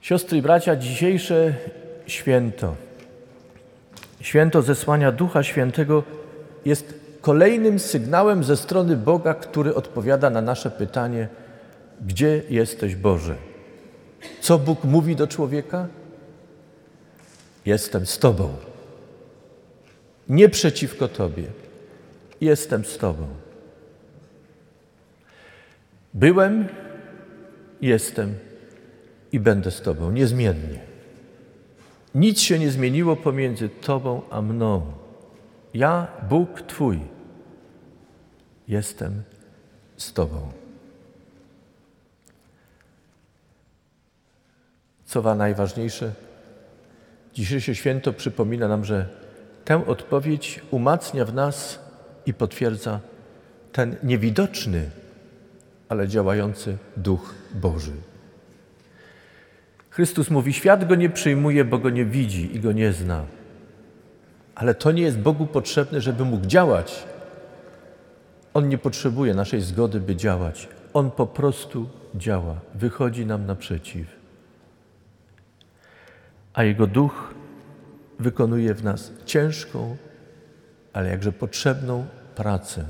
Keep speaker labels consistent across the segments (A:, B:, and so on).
A: Siostry i bracia, dzisiejsze święto, święto zesłania Ducha Świętego jest kolejnym sygnałem ze strony Boga, który odpowiada na nasze pytanie: Gdzie jesteś Boże? Co Bóg mówi do człowieka? Jestem z Tobą. Nie przeciwko Tobie. Jestem z Tobą. Byłem, jestem i będę z Tobą niezmiennie. Nic się nie zmieniło pomiędzy Tobą a mną. Ja, Bóg Twój, jestem z Tobą. Co najważniejsze, dzisiejsze święto przypomina nam, że tę odpowiedź umacnia w nas i potwierdza ten niewidoczny, ale działający Duch Boży. Chrystus mówi: Świat go nie przyjmuje, bo go nie widzi i go nie zna. Ale to nie jest Bogu potrzebne, żeby mógł działać. On nie potrzebuje naszej zgody, by działać. On po prostu działa, wychodzi nam naprzeciw. A Jego duch wykonuje w nas ciężką, ale jakże potrzebną pracę,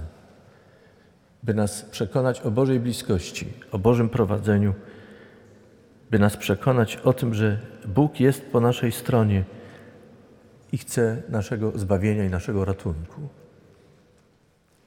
A: by nas przekonać o Bożej bliskości, o Bożym prowadzeniu, by nas przekonać o tym, że Bóg jest po naszej stronie i chce naszego zbawienia i naszego ratunku.